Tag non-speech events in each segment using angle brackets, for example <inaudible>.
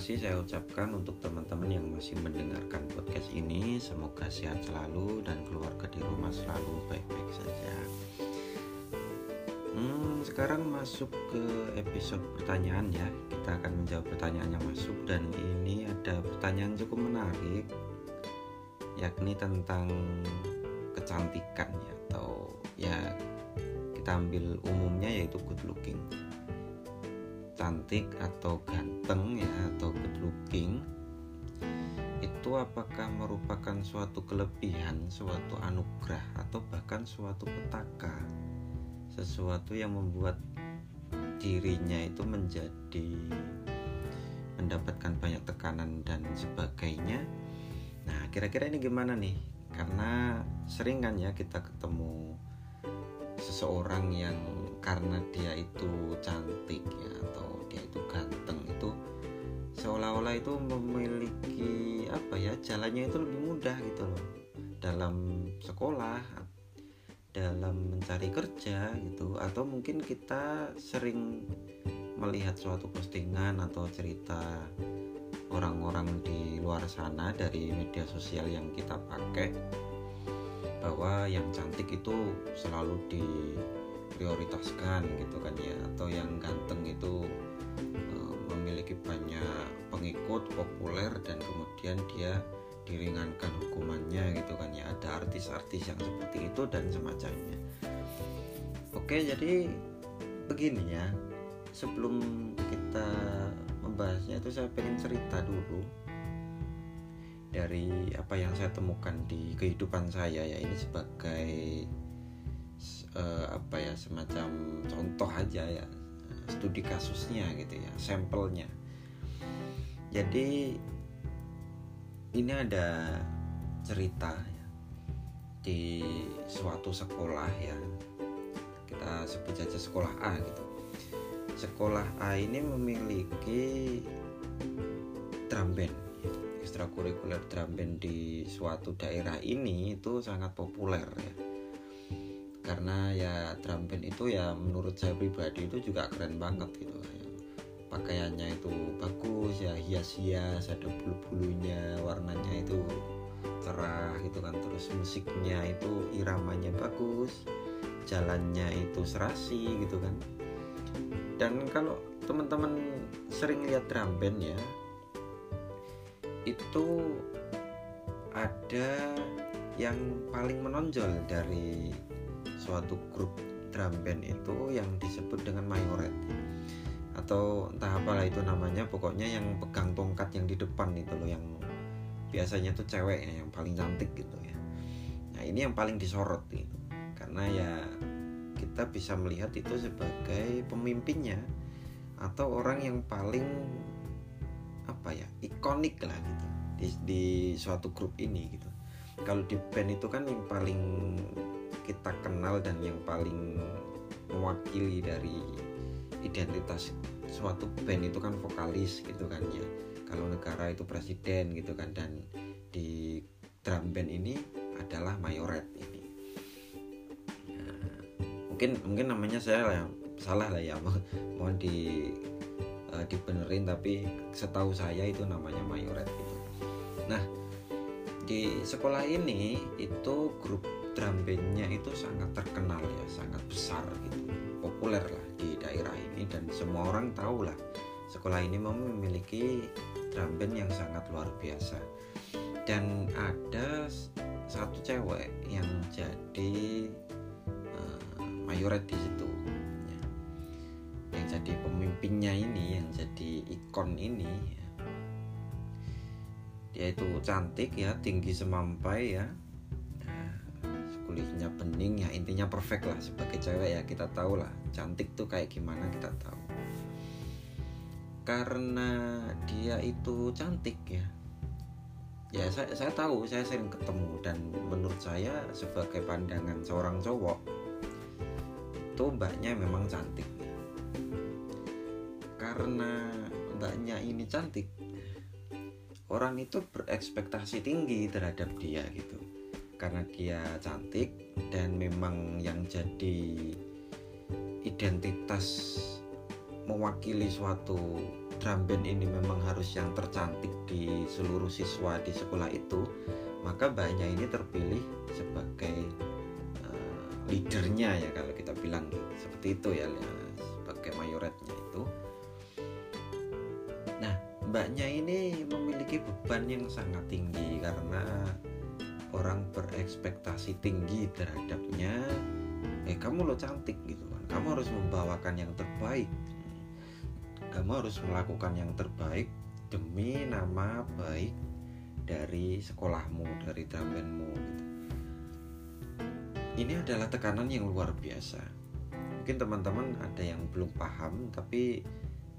kasih saya ucapkan untuk teman-teman yang masih mendengarkan podcast ini. Semoga sehat selalu dan keluarga di rumah selalu baik-baik saja. Hmm, sekarang masuk ke episode pertanyaan ya. Kita akan menjawab pertanyaan yang masuk dan ini ada pertanyaan cukup menarik yakni tentang kecantikan ya atau ya kita ambil umumnya yaitu good looking cantik atau ganteng ya atau good looking itu apakah merupakan suatu kelebihan, suatu anugerah atau bahkan suatu petaka? Sesuatu yang membuat dirinya itu menjadi mendapatkan banyak tekanan dan sebagainya. Nah kira-kira ini gimana nih? Karena sering kan ya kita ketemu seseorang yang karena dia itu cantik ya atau dia itu ganteng itu seolah-olah itu memiliki apa ya jalannya itu lebih mudah gitu loh. Dalam sekolah dalam mencari kerja gitu atau mungkin kita sering melihat suatu postingan atau cerita orang-orang di luar sana dari media sosial yang kita pakai bahwa yang cantik itu selalu diprioritaskan gitu kan ya. Atau yang ganteng itu uh, memiliki banyak pengikut populer dan kemudian dia diringankan hukumannya gitu kan ya. Ada artis-artis yang seperti itu dan semacamnya. Oke jadi begini ya. Sebelum kita membahasnya itu saya pengen cerita dulu dari apa yang saya temukan di kehidupan saya ya. Ini sebagai uh, apa ya semacam contoh aja ya studi kasusnya gitu ya sampelnya. Jadi ini ada cerita ya, di suatu sekolah ya kita sebut saja sekolah A gitu. Sekolah A ini memiliki drum band ekstrakurikuler drum band di suatu daerah ini itu sangat populer ya karena ya drum band itu ya menurut saya pribadi itu juga keren banget gitu ya. pakaiannya itu bagus ya hias-hias ada bulu-bulunya warnanya itu cerah gitu kan terus musiknya itu iramanya bagus jalannya itu serasi gitu kan dan kalau teman-teman sering lihat drum band ya itu ada yang paling menonjol dari suatu grup drum band itu yang disebut dengan mayoret. Atau entah apalah itu namanya pokoknya yang pegang tongkat yang di depan itu loh yang biasanya tuh cewek ya, yang paling cantik gitu ya. Nah ini yang paling disorot gitu karena ya kita bisa melihat itu sebagai pemimpinnya atau orang yang paling apa ya ikonik lah gitu di, di suatu grup ini gitu. Kalau di band itu kan yang paling kita kenal dan yang paling mewakili dari identitas suatu band itu kan vokalis gitu kan ya. Kalau negara itu presiden gitu kan dan di drum band ini adalah mayoret ini. Nah, mungkin mungkin namanya saya lah salah lah ya <laughs> mohon di uh, dibenerin tapi setahu saya itu namanya mayoret gitu. Nah di sekolah ini itu grup drum bandnya itu sangat terkenal ya sangat besar gitu. Populer lah di daerah ini dan semua orang tahu lah. Sekolah ini memiliki drum band yang sangat luar biasa. Dan ada satu cewek yang jadi uh, mayoret di situ. Ya. yang jadi pemimpinnya ini yang jadi ikon ini ya. dia itu cantik ya tinggi semampai ya kulitnya bening ya intinya perfect lah. Sebagai cewek ya kita tahu lah. Cantik tuh kayak gimana kita tahu. Karena dia itu cantik ya. Ya saya, saya tahu saya sering ketemu. Dan menurut saya sebagai pandangan seorang cowok itu mbaknya memang cantik. Karena mbaknya ini cantik orang itu berekspektasi tinggi terhadap dia gitu karena dia cantik dan memang yang jadi identitas mewakili suatu drum band ini memang harus yang tercantik di seluruh siswa di sekolah itu maka mbaknya ini terpilih sebagai uh, leadernya ya kalau kita bilang seperti itu ya sebagai mayoretnya itu. Nah mbaknya ini memiliki beban yang sangat tinggi karena orang berekspektasi tinggi terhadapnya eh kamu lo cantik gitu kan. Kamu harus membawakan yang terbaik. Kamu harus melakukan yang terbaik demi nama baik dari sekolahmu dari dramenmu gitu. ini adalah tekanan yang luar biasa. Mungkin teman-teman ada yang belum paham tapi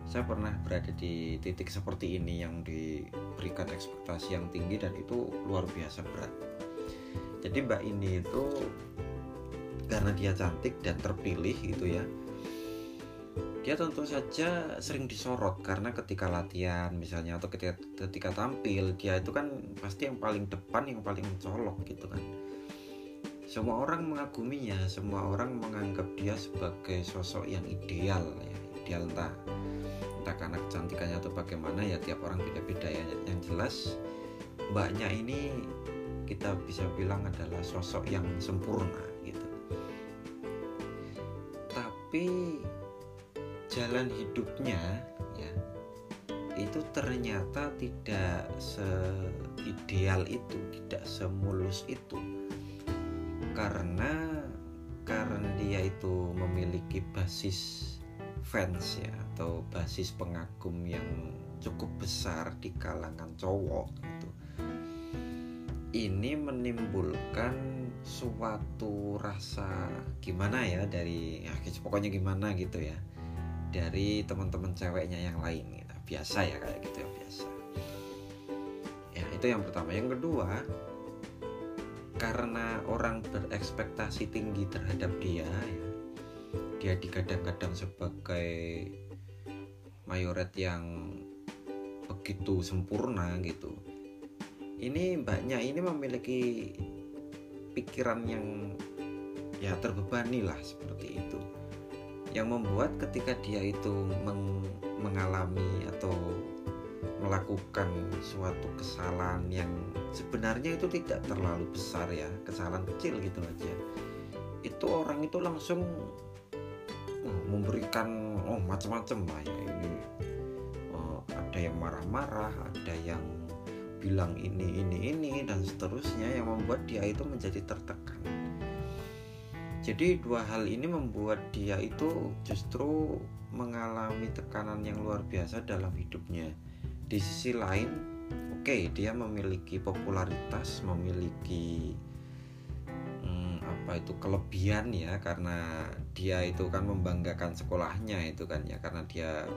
saya pernah berada di titik seperti ini yang diberikan ekspektasi yang tinggi dan itu luar biasa berat jadi mbak ini itu karena dia cantik dan terpilih gitu ya dia tentu saja sering disorot karena ketika latihan misalnya atau ketika, ketika tampil dia itu kan pasti yang paling depan yang paling mencolok gitu kan. Semua orang mengaguminya semua orang menganggap dia sebagai sosok yang ideal ya ideal entah entah karena kecantikannya atau bagaimana ya tiap orang beda-beda ya. Yang jelas mbaknya ini kita bisa bilang adalah sosok yang sempurna tapi jalan hidupnya ya itu ternyata tidak seideal itu tidak semulus itu. Karena karena dia itu memiliki basis fans ya atau basis pengagum yang cukup besar di kalangan cowok gitu ini menimbulkan suatu rasa gimana ya dari ya pokoknya gimana gitu ya dari teman-teman ceweknya yang lain gitu. biasa ya kayak gitu ya biasa. Ya itu yang pertama. Yang kedua karena orang berekspektasi tinggi terhadap dia ya dia digadang-gadang sebagai mayoret yang begitu sempurna gitu ini mbaknya ini memiliki pikiran yang ya terbebani lah seperti itu. Yang membuat ketika dia itu meng mengalami atau melakukan suatu kesalahan yang sebenarnya itu tidak terlalu besar ya kesalahan kecil gitu aja. Itu orang itu langsung oh, memberikan oh macam-macam lah ya. Ini oh, ada yang marah-marah ada yang bilang ini ini ini dan seterusnya yang membuat dia itu menjadi tertekan. Jadi dua hal ini membuat dia itu justru mengalami tekanan yang luar biasa dalam hidupnya. Di sisi lain oke okay, dia memiliki popularitas memiliki hmm, apa itu kelebihan ya karena dia itu kan membanggakan sekolahnya itu kan ya karena dia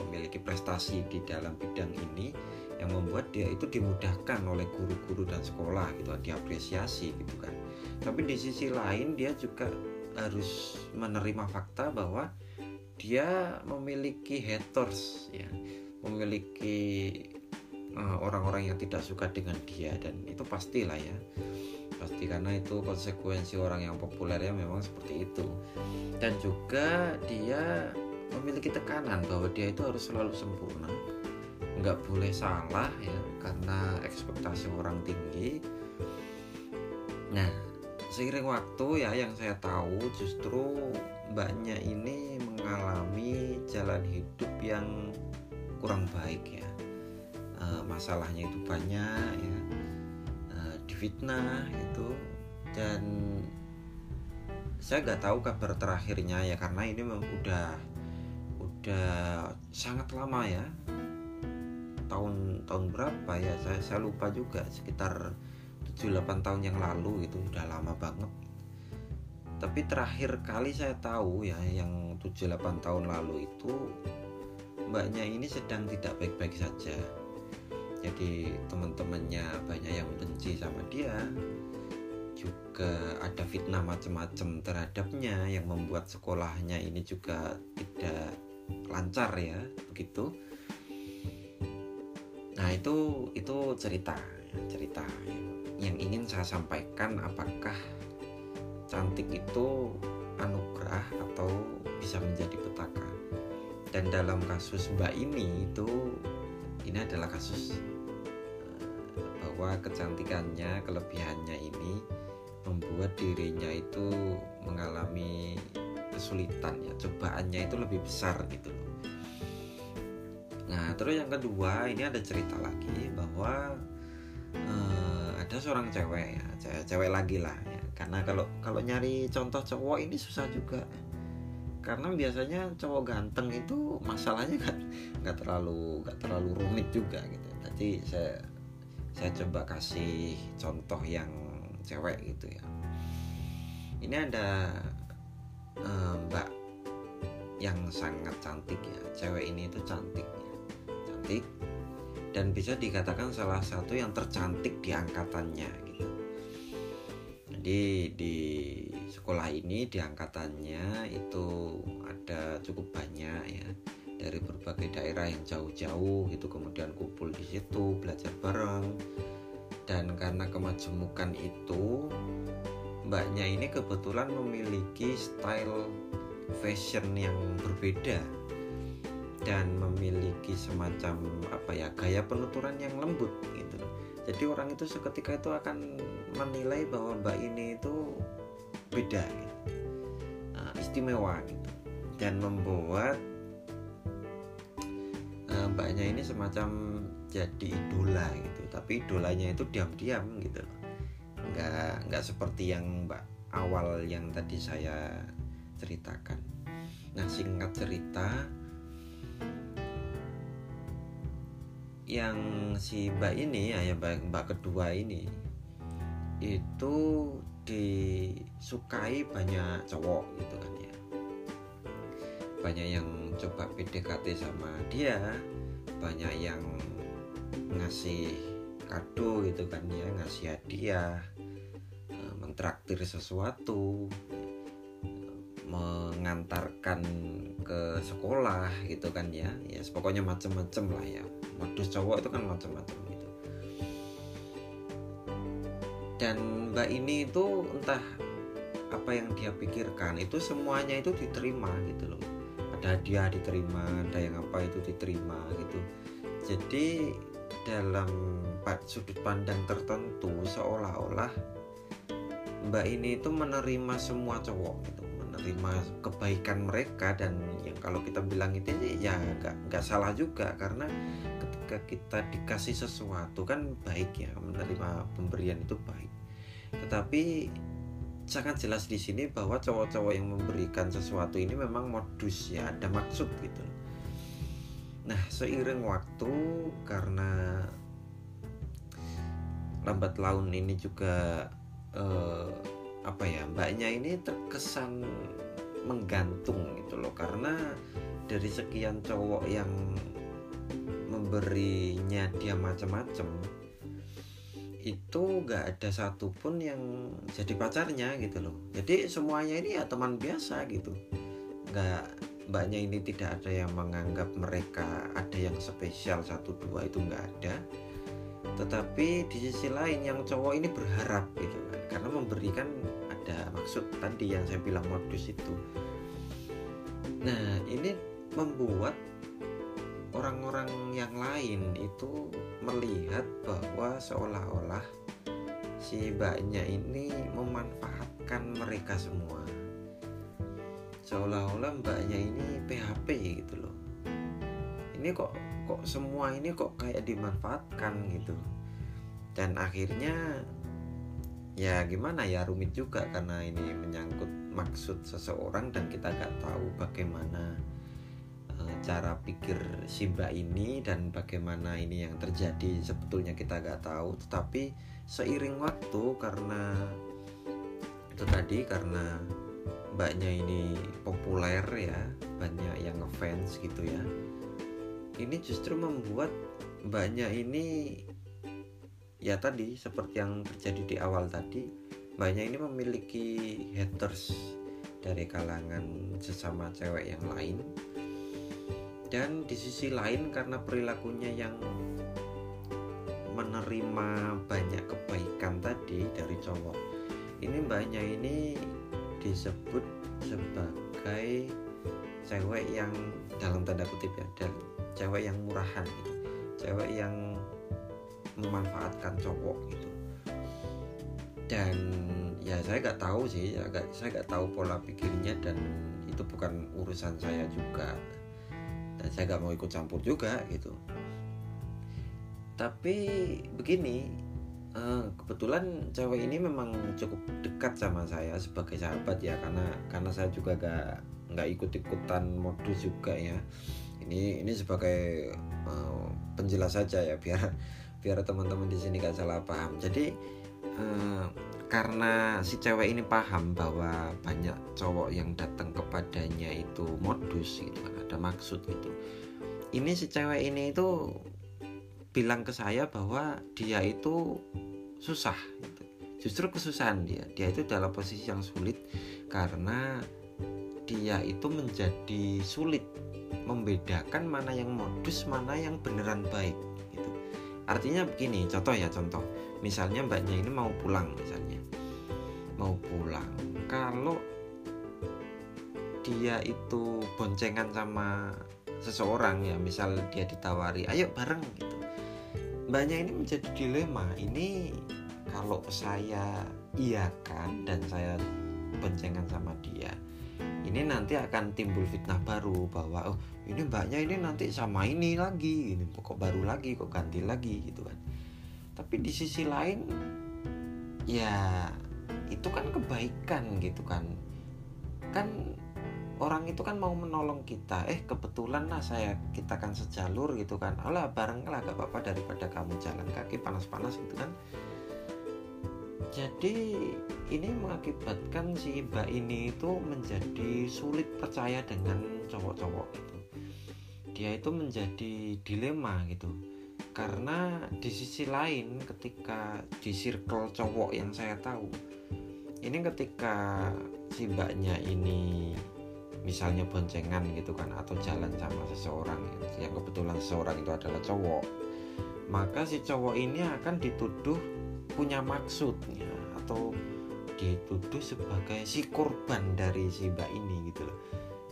memiliki prestasi di dalam bidang ini yang membuat dia itu dimudahkan oleh guru-guru dan sekolah gitu diapresiasi gitu kan. Tapi di sisi lain dia juga harus menerima fakta bahwa dia memiliki haters ya. Memiliki uh, orang-orang yang tidak suka dengan dia dan itu pastilah ya. Pasti karena itu konsekuensi orang yang populer ya memang seperti itu. Dan juga dia memiliki tekanan bahwa dia itu harus selalu sempurna nggak boleh salah ya karena ekspektasi orang tinggi. Nah seiring waktu ya yang saya tahu justru mbaknya ini mengalami jalan hidup yang kurang baik ya. E, masalahnya itu banyak ya. E, difitnah itu dan saya nggak tahu kabar terakhirnya ya karena ini udah udah sangat lama ya tahun tahun berapa ya? Saya saya lupa juga sekitar 7-8 tahun yang lalu itu udah lama banget. Tapi terakhir kali saya tahu ya yang 7-8 tahun lalu itu mbaknya ini sedang tidak baik-baik saja. Jadi teman-temannya banyak yang benci sama dia. Juga ada fitnah macam-macam terhadapnya yang membuat sekolahnya ini juga tidak lancar ya begitu nah itu itu cerita cerita yang ingin saya sampaikan apakah cantik itu anugerah atau bisa menjadi petaka? Dan dalam kasus mbak ini itu ini adalah kasus eh, bahwa kecantikannya kelebihannya ini membuat dirinya itu mengalami kesulitan ya. Cobaannya itu lebih besar gitu loh nah terus yang kedua ini ada cerita lagi bahwa uh, ada seorang cewek ya cewek, cewek lagi lah ya. Karena kalau kalau nyari contoh cowok ini susah juga. Karena biasanya cowok ganteng itu masalahnya kan nggak terlalu nggak terlalu rumit juga gitu. Jadi saya saya coba kasih contoh yang cewek gitu ya. Ini ada uh, mbak yang sangat cantik ya. Cewek ini itu cantik cantik dan bisa dikatakan salah satu yang tercantik di angkatannya gitu. Jadi di sekolah ini di angkatannya itu ada cukup banyak ya. Dari berbagai daerah yang jauh-jauh gitu. Kemudian kumpul di situ belajar bareng. Dan karena kemajemukan itu mbaknya ini kebetulan memiliki style fashion yang berbeda dan memiliki semacam apa ya gaya penuturan yang lembut gitu. Jadi orang itu seketika itu akan menilai bahwa mbak ini itu beda gitu. nah, istimewa gitu. Dan membuat uh, mbaknya ini semacam jadi idola gitu. Tapi idolanya itu diam-diam gitu nggak nggak seperti yang mbak awal yang tadi saya ceritakan. Nah singkat cerita yang si mbak ini ya mbak, mbak kedua ini itu disukai banyak cowok gitu kan ya. Banyak yang coba PDKT sama dia banyak yang ngasih kado gitu kan ya ngasih hadiah eh, mentraktir sesuatu mengantarkan ke sekolah gitu kan ya. Ya pokoknya macem-macem lah ya modus cowok itu kan macem-macem gitu. Dan mbak ini itu entah apa yang dia pikirkan itu semuanya itu diterima gitu loh. Ada hadiah diterima ada yang apa itu diterima gitu. Jadi dalam sudut pandang tertentu seolah-olah mbak ini itu menerima semua cowok gitu menerima kebaikan mereka dan yang kalau kita bilang itu ya nggak nggak salah juga karena ketika kita dikasih sesuatu kan baik ya menerima pemberian itu baik. Tetapi sangat jelas di sini bahwa cowok-cowok yang memberikan sesuatu ini memang modus ya ada maksud gitu. Nah seiring waktu karena lambat laun ini juga eh, apa ya mbaknya ini terkesan menggantung gitu loh. Karena dari sekian cowok yang memberinya dia macam-macam itu gak ada satupun yang jadi pacarnya gitu loh. Jadi semuanya ini ya teman biasa gitu. Nggak mbaknya ini tidak ada yang menganggap mereka ada yang spesial satu dua itu nggak ada. Tetapi di sisi lain yang cowok ini berharap gitu kan karena memberikan ada maksud tadi yang saya bilang modus itu. Nah ini membuat orang-orang yang lain itu melihat bahwa seolah-olah si mbaknya ini memanfaatkan mereka semua. Seolah-olah mbaknya ini PHP gitu loh. Ini kok kok semua ini kok kayak dimanfaatkan gitu. Dan akhirnya ya gimana ya rumit juga karena ini menyangkut maksud seseorang dan kita nggak tahu bagaimana cara pikir si mbak ini dan bagaimana ini yang terjadi sebetulnya kita nggak tahu. Tetapi seiring waktu karena itu tadi karena mbaknya ini populer ya banyak yang ngefans gitu ya ini justru membuat mbaknya ini ya tadi seperti yang terjadi di awal tadi mbaknya ini memiliki haters dari kalangan sesama cewek yang lain dan di sisi lain karena perilakunya yang menerima banyak kebaikan tadi dari cowok ini mbaknya ini disebut sebagai cewek yang dalam tanda kutip ya dan cewek yang murahan gitu. Cewek yang memanfaatkan cowok gitu. Dan ya saya nggak tahu sih ya saya nggak tahu pola pikirnya dan itu bukan urusan saya juga dan saya nggak mau ikut campur juga gitu. Tapi begini eh, kebetulan cewek ini memang cukup dekat sama saya sebagai sahabat ya karena karena saya juga gak nggak ikut ikutan modus juga ya. Ini ini sebagai uh, penjelas saja ya biar biar teman-teman di sini gak salah paham. Jadi uh, karena si cewek ini paham bahwa banyak cowok yang datang kepadanya itu modus gitu ada maksud gitu. Ini si cewek ini itu bilang ke saya bahwa dia itu susah gitu. justru kesusahan dia. Dia itu dalam posisi yang sulit karena dia itu menjadi sulit membedakan mana yang modus mana yang beneran baik gitu. Artinya begini contoh ya contoh. Misalnya mbaknya ini mau pulang misalnya. Mau pulang. Kalau dia itu boncengan sama seseorang ya misal dia ditawari ayo bareng gitu. Mbaknya ini menjadi dilema ini kalau saya iya kan dan saya boncengan sama dia ini nanti akan timbul fitnah baru bahwa oh ini mbaknya ini nanti sama ini lagi ini kok baru lagi kok ganti lagi gitu kan. Tapi di sisi lain ya itu kan kebaikan gitu kan. Kan orang itu kan mau menolong kita. Eh kebetulan lah saya kita kan sejalur gitu kan. Allah bareng lah gak apa-apa daripada kamu jalan kaki panas-panas gitu kan. Jadi ini mengakibatkan si mbak ini itu menjadi sulit percaya dengan cowok-cowok itu dia itu menjadi dilema gitu. Karena di sisi lain ketika di circle cowok yang saya tahu ini ketika si mbaknya ini misalnya boncengan gitu kan atau jalan sama seseorang yang kebetulan seseorang itu adalah cowok. Maka si cowok ini akan dituduh punya maksudnya atau dituduh sebagai si korban dari si mbak ini gitu loh.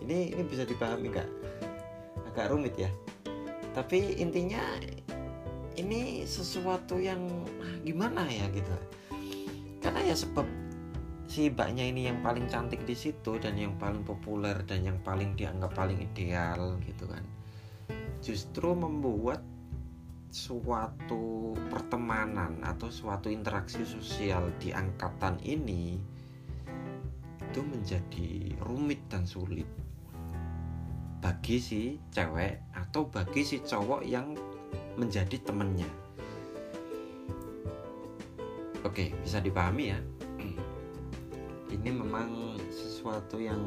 Ini ini bisa dipahami nggak? Agak rumit ya. Tapi intinya ini sesuatu yang gimana ya? gitu. Karena ya sebab si mbaknya ini yang paling cantik di situ dan yang paling populer dan yang paling dianggap paling ideal gitu kan. Justru membuat suatu pertemanan atau suatu interaksi sosial di angkatan ini itu menjadi rumit dan sulit bagi si cewek atau bagi si cowok yang menjadi temennya. Oke bisa dipahami ya ini memang sesuatu yang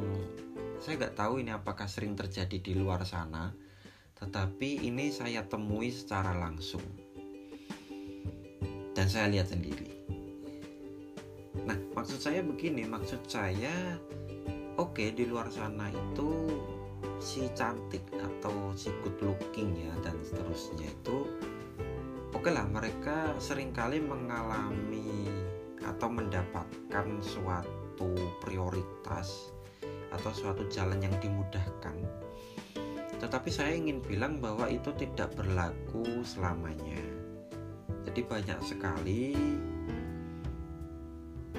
saya nggak tahu ini apakah sering terjadi di luar sana tetapi ini saya temui secara langsung dan saya lihat sendiri. Nah, maksud saya begini, maksud saya oke okay, di luar sana itu si cantik atau si good looking ya dan seterusnya itu oke okay lah mereka sering kali mengalami atau mendapatkan suatu prioritas atau suatu jalan yang dimudahkan tetapi saya ingin bilang bahwa itu tidak berlaku selamanya. Jadi banyak sekali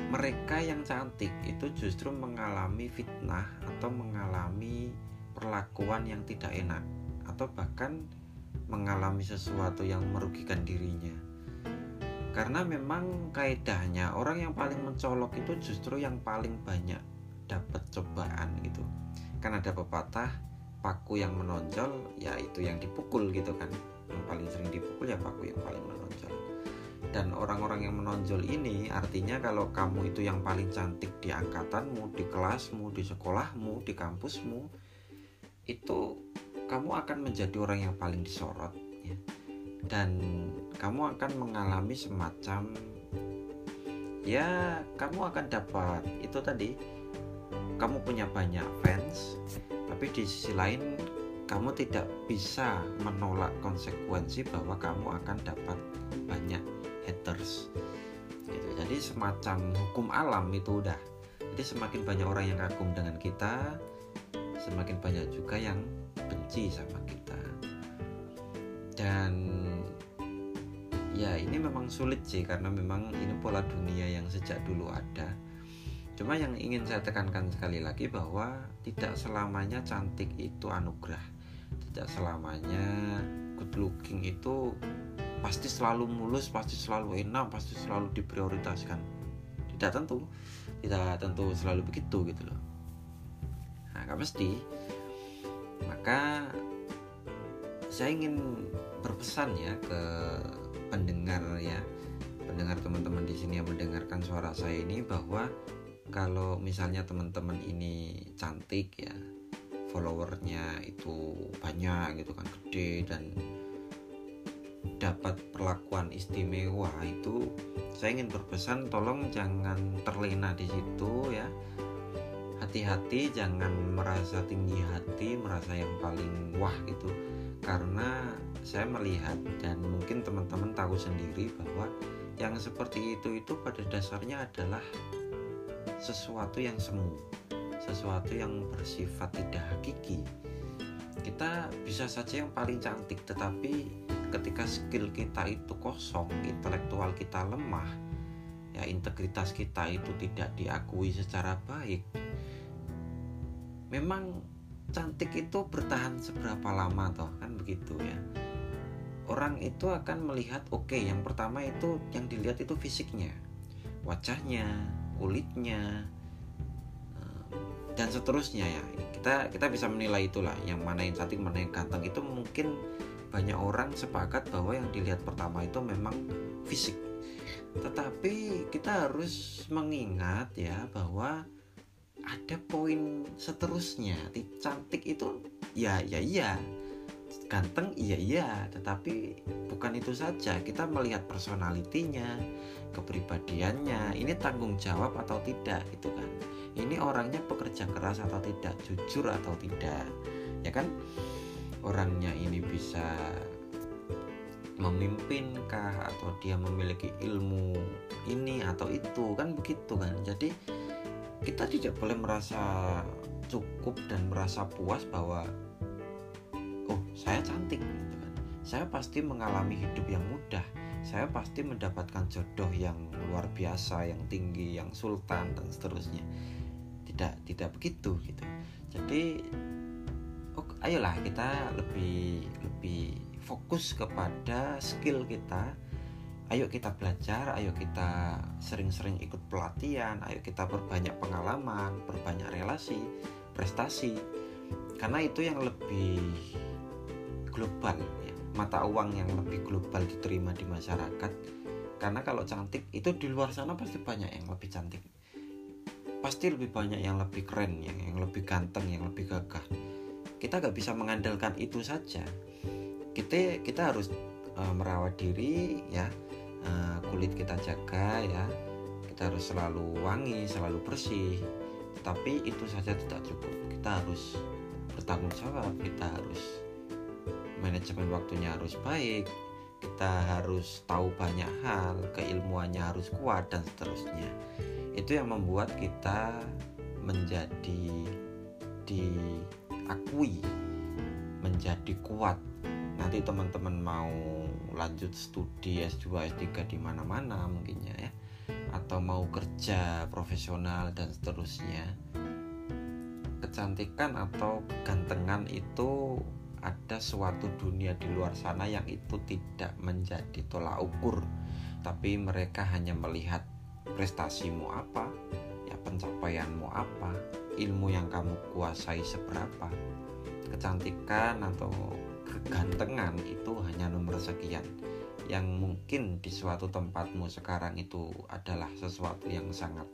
mereka yang cantik itu justru mengalami fitnah atau mengalami perlakuan yang tidak enak atau bahkan mengalami sesuatu yang merugikan dirinya. Karena memang kaidahnya orang yang paling mencolok itu justru yang paling banyak dapat cobaan gitu. Kan ada pepatah paku yang menonjol ya itu yang dipukul gitu kan yang paling sering dipukul ya paku yang paling menonjol dan orang-orang yang menonjol ini artinya kalau kamu itu yang paling cantik di angkatanmu di kelasmu di sekolahmu di kampusmu itu kamu akan menjadi orang yang paling disorot ya. Dan kamu akan mengalami semacam ya kamu akan dapat itu tadi. Kamu punya banyak fans tapi di sisi lain kamu tidak bisa menolak konsekuensi bahwa kamu akan dapat banyak haters. Gitu. jadi semacam hukum alam itu udah. Jadi semakin banyak orang yang kagum dengan kita semakin banyak juga yang benci sama kita. Dan ya ini memang sulit sih karena memang ini pola dunia yang sejak dulu ada. Cuma yang ingin saya tekankan sekali lagi bahwa tidak selamanya cantik itu anugerah. Tidak selamanya good looking itu pasti selalu mulus pasti selalu enak pasti selalu diprioritaskan. Tidak tentu tidak tentu selalu begitu gitu loh. Nah nggak mesti. Maka saya ingin berpesan ya ke pendengar ya. Pendengar teman-teman di sini yang mendengarkan suara saya ini bahwa kalau misalnya teman-teman ini cantik ya followernya itu banyak gitu kan gede dan dapat perlakuan istimewa itu saya ingin berpesan tolong jangan terlena di situ ya. Hati-hati jangan merasa tinggi hati merasa yang paling wah gitu. Karena saya melihat dan mungkin teman-teman tahu sendiri bahwa yang seperti itu itu pada dasarnya adalah sesuatu yang semu sesuatu yang bersifat tidak hakiki. Kita bisa saja yang paling cantik tetapi ketika skill kita itu kosong intelektual kita lemah ya integritas kita itu tidak diakui secara baik memang cantik itu bertahan seberapa lama toh? Kan begitu ya orang itu akan melihat oke okay, yang pertama itu yang dilihat itu fisiknya wajahnya kulitnya eh, dan seterusnya ya. Kita kita bisa menilai itulah yang mana yang cantik mana yang ganteng. Itu mungkin banyak orang sepakat bahwa yang dilihat pertama itu memang fisik. Tetapi kita harus mengingat ya bahwa ada poin seterusnya. Cantik itu ya ya iya ganteng iya iya. Tetapi bukan itu saja. Kita melihat personalitinya kepribadiannya. Ini tanggung jawab atau tidak gitu kan. Ini orangnya pekerja keras atau tidak? Jujur atau tidak? Ya kan? Orangnya ini bisa memimpinkah? Atau dia memiliki ilmu ini atau itu? Kan begitu kan? Jadi kita tidak boleh merasa cukup dan merasa puas bahwa oh saya cantik gitu kan. Saya pasti mengalami hidup yang mudah. Saya pasti mendapatkan jodoh yang luar biasa yang tinggi yang sultan dan seterusnya. Tidak tidak begitu gitu. Jadi oh, ayolah kita lebih lebih fokus kepada skill kita. Ayo kita belajar, ayo kita sering-sering ikut pelatihan, ayo kita berbanyak pengalaman, berbanyak relasi, prestasi. Karena itu yang lebih global ya. Mata uang yang lebih global diterima di masyarakat. Karena kalau cantik itu di luar sana pasti banyak yang lebih cantik. Pasti lebih banyak yang lebih keren yang yang lebih ganteng yang lebih gagah. Kita gak bisa mengandalkan itu saja. Kita kita harus uh, merawat diri ya. Uh, kulit kita jaga ya. Kita harus selalu wangi selalu bersih. Tapi itu saja tidak cukup. Kita harus bertanggung jawab kita harus manajemen waktunya harus baik kita harus tahu banyak hal keilmuannya harus kuat dan seterusnya. Itu yang membuat kita menjadi diakui menjadi kuat. Nanti teman-teman mau lanjut studi S2 S3 di mana-mana mungkinnya ya. Atau mau kerja profesional dan seterusnya. Kecantikan atau kegantengan itu ada suatu dunia di luar sana yang itu tidak menjadi tolak ukur tapi mereka hanya melihat prestasimu apa ya pencapaianmu apa ilmu yang kamu kuasai seberapa. Kecantikan atau kegantengan itu hanya nomor sekian. Yang mungkin di suatu tempatmu sekarang itu adalah sesuatu yang sangat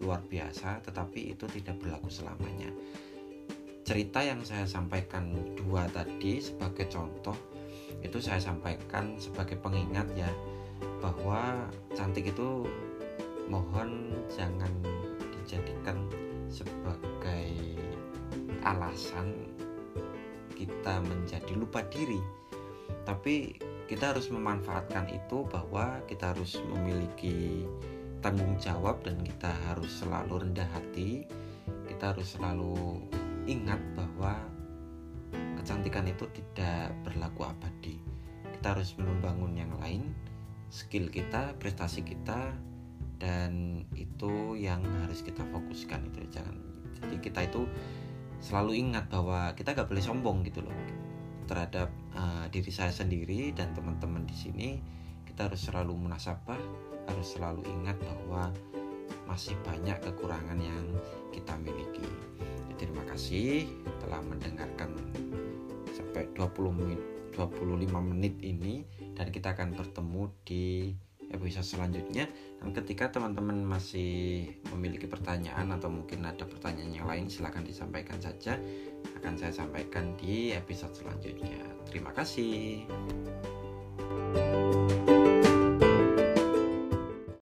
luar biasa tetapi itu tidak berlaku selamanya cerita yang saya sampaikan dua tadi sebagai contoh itu saya sampaikan sebagai pengingat ya bahwa cantik itu mohon jangan dijadikan sebagai alasan kita menjadi lupa diri. Tapi kita harus memanfaatkan itu bahwa kita harus memiliki tanggung jawab dan kita harus selalu rendah hati kita harus selalu ingat bahwa kecantikan itu tidak berlaku abadi. Kita harus membangun yang lain skill kita prestasi kita dan itu yang harus kita fokuskan itu. Jangan jadi kita itu selalu ingat bahwa kita gak boleh sombong gitu loh. Terhadap uh, diri saya sendiri dan teman-teman di sini kita harus selalu munasabah harus selalu ingat bahwa masih banyak kekurangan yang kita miliki. Jadi, terima kasih telah mendengarkan sampai 20 menit 25 menit ini dan kita akan bertemu di episode selanjutnya. Dan ketika teman-teman masih memiliki pertanyaan atau mungkin ada pertanyaan yang lain silahkan disampaikan saja. Akan saya sampaikan di episode selanjutnya. Terima kasih. thank you